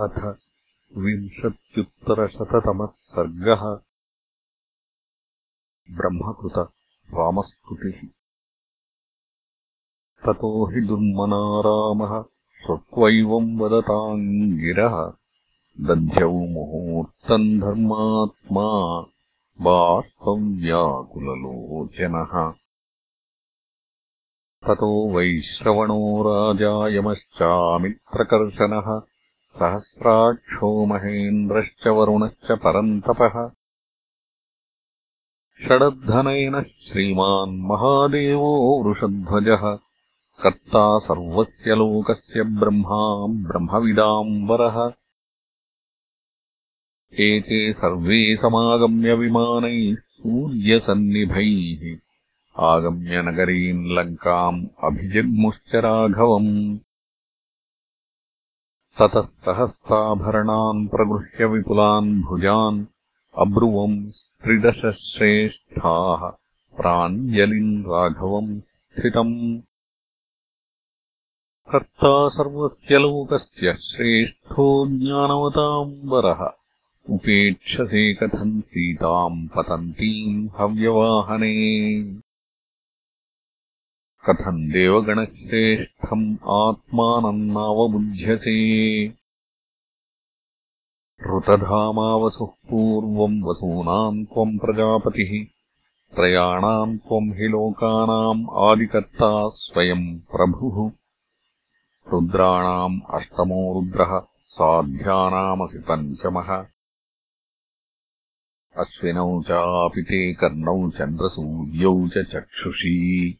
अथ विंशत्युत्तरशततमः सर्गः। ब्रह्मकृत रामस्तुतिः ततो हि दुर्मना रामः श्रुत्वैवम् वदताम् गिरः दध्यौ मुहूर्तम् धर्मात्मा बाष्पव्याकुललोचनः। ततो वैश्रवणो राजायमश्चामित्रकर्शनः सहस्राक्षो महेन्द्रश्च वरुणश्च परन्तपः। षडद्धनयनः श्रीमान् महादेवो वृषध्वजः। कर्ता सर्वस्य लोकस्य ब्रह्मा ब्रह्मविदाम्बरः। एते सर्वे समागम्य विमानैः सूर्यसन्निभैः। आगम्य नगरीम् लङ्काम् अभिजग्मुश्च राघवम् ततः सहस्ताभरणान् प्रगृह्य विपुलान् भुजान् अब्रुवम् त्रिदशश्रेष्ठाः प्राञ्जलिम् राघवम् स्थितम्। कर्ता सर्वस्य लोकस्य श्रेष्ठो ज्ञानवताम्बरः। उपेक्षसे कथम् सीताम् पतन्तीम् हव्यवाहने कथम् देवगणश्रेष्ठम् आत्मानम् नावबुध्यसे। ऋतधामावसुः पूर्वम् वसूनाम् त्वम् प्रजापतिः त्रयाणाम् त्वम् हि लोकानाम् आदिकर्ता स्वयम् प्रभुः। रुद्राणाम् अष्टमो रुद्रः साध्यानामसि पञ्चमः। अश्विनौ चापि ते कर्णौ चन्द्रसूर्यौ च चक्षुषी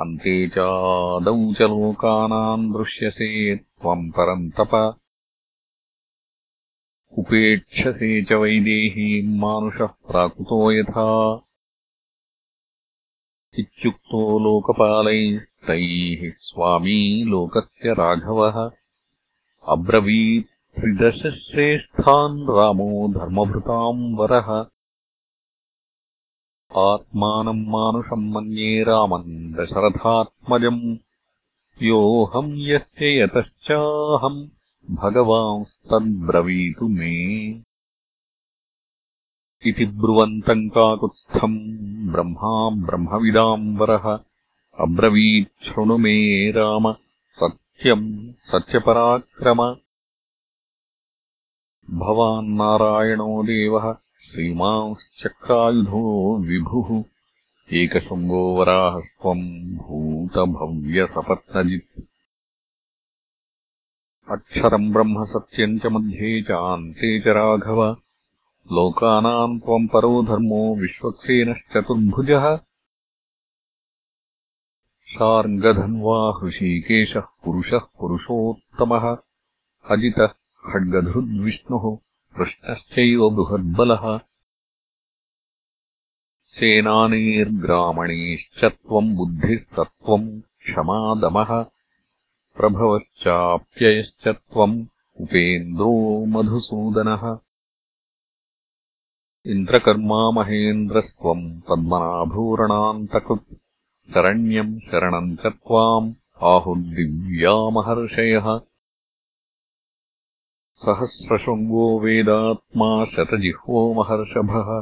अन्ते चादौ च लोकानाम् दृश्यसे त्वम् परन्तप उपेक्षसे च वैदेहीम् मानुषः प्राकृतो यथा। इत्युक्तो लोकपालैस्तैः स्वामी लोकस्य राघवः। अब्रवीत् त्रिदशश्रेष्ठान् रामो धर्मभृताम् वरः आत्मानम् मानुषम् मन्ये रामम् दशरथात्मजम् योऽहम् यस्य यतश्चाहम् भगवांस्तद्ब्रवीतु मे। इति ब्रुवन्तम् काकुत्स्थम् ब्रह्मा ब्रह्मविदाम्बरः। अब्रवीच्छृणु मे राम सत्यम् सत्यपराक्रम। भवान्नारायणो देवः श्रीमांश्चक्रायुधो विभुः एकशृङ्गो वराहस्त्वम् भूतभव्यसपत्नजित्। अक्षरम् ब्रह्म सत्यम् च मध्ये च अन्ते च राघव। लोकानाम् त्वम् परो धर्मो विश्वक्सेनश्चतुर्भुजः। शार्ङ्गधन्वा हृषीकेशः पुरुषः पुरुषोत्तमः। अजितः खड्गधृद्विष्णुः कृष्णश्चैव बृहद्बलः सेनानीर्ग्रामणीश्च त्वम् बुद्धिः सत्त्वम् क्षमादमः। प्रभवश्चाप्ययश्च त्वम् उपेन्द्रो मधुसूदनः। इन्द्रकर्मा महेन्द्रस्त्वम् पद्मनाभूरणान्तकृत्। शरण्यम् शरणम् च त्वाम् आहुर्दिव्यामहर्षयः सहस्रशृङ्गो वेदात्मा शतजिह्वो महर्षभः।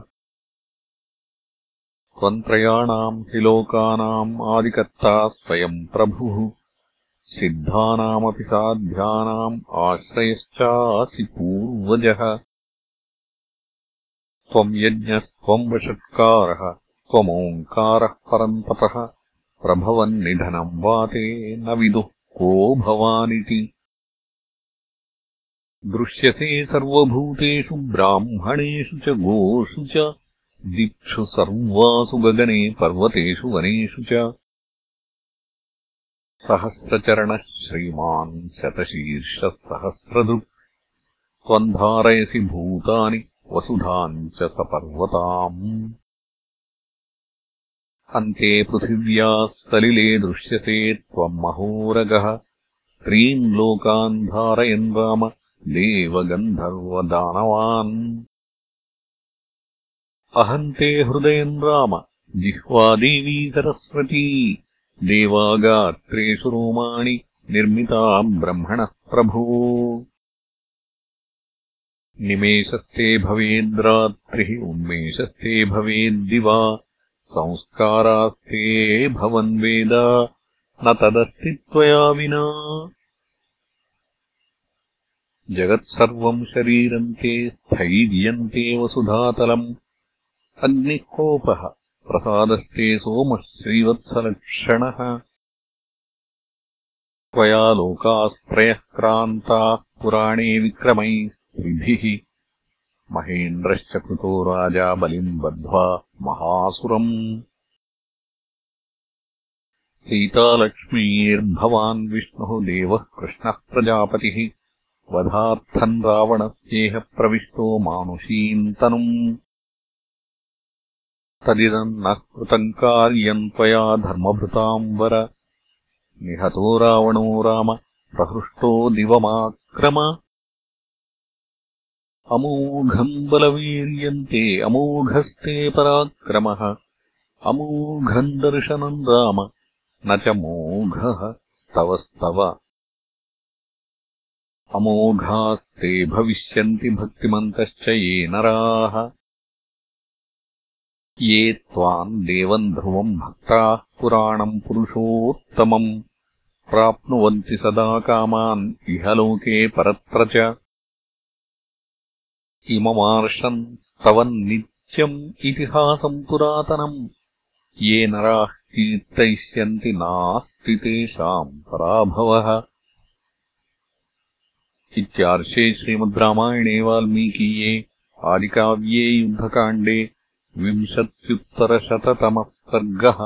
त्वन्त्रयाणाम् हि लोकानाम् आदिकर्ता स्वयम् प्रभुः। सिद्धानामपि साध्यानाम् आश्रयश्चासि पूर्वजः। त्वम् यज्ञस्त्वम् वषट्कारः त्वमोङ्कारः परन्तपः प्रभवन्निधनम् वाते न विदुः को भवानिति दृश्यसे सर्वभूतेषु ब्राह्मणेषु च गोषु च दिक्षु सर्वासु गगने पर्वतेषु वनेषु च। सहस्रचरणः श्रीमान् सहस्रदृक् त्वम् धारयसि भूतानि वसुधाम् च सपर्वताम्। अन्ते पृथिव्याः सलिले दृश्यसे त्वम् महोरगः। त्रीन् लोकान् धारयन् राम देवगन्धर्वदानवान्। अहम् ते हृदयम् राम जिह्वादेवी सरस्वती। देवागात्रेषु रोमाणि निर्मिता ब्रह्मणः प्रभो निमेषस्ते भवेद्रात्रिः उन्मेषस्ते भवेद्दिवा। संस्कारास्ते भवन्वेद न तदस्ति त्वया विना जगत्सर्वम् शरीरन्ते स्थैर्यन्ते वसुधातलम्। अग्निः कोपः प्रसादस्ते सोमः श्रीवत्सलक्षणः त्वया लोकास्त्रयः क्रान्ताः पुराणे विक्रमैः स्त्रिभिः महेन्द्रश्च कृतो राजा बलिम् बद्ध्वा महासुरम्। सीतालक्ष्मीर्भवान् विष्णुः देवः कृष्णः प्रजापतिः वधार्थम् रावणस्येह प्रविष्टो मानुषीम् तनुम्। तदिदम् न कृतम् कार्यम् त्वया धर्मभृताम् वर। निहतो रावणो राम प्रहृष्टो दिवमाक्रम। अमोघम् बलवीर्यन्ते अमोघस्ते पराक्रमः। अमोघम् दर्शनम् राम न च मोघः स्तवस्तव अमोघास्ते भविष्यन्ति भक्तिमन्तश्च ये नराः। ये त्वाम् देवम् ध्रुवम् भक्ताः पुराणम् पुरुषोत्तमम्। प्राप्नुवन्ति सदा कामान् इहलोके परत्र च। इममार्षम् स्तवम् नित्यम् इतिहासम् पुरातनम्। ये नराः कीर्तयिष्यन्ति नास्ति तेषाम् पराभवः इत्यार्षे श्रीमद् रामायणे वाल्मीकीये आदिकाव्ये युद्धकाण्डे विंशत्युत्तरशततमः सर्गः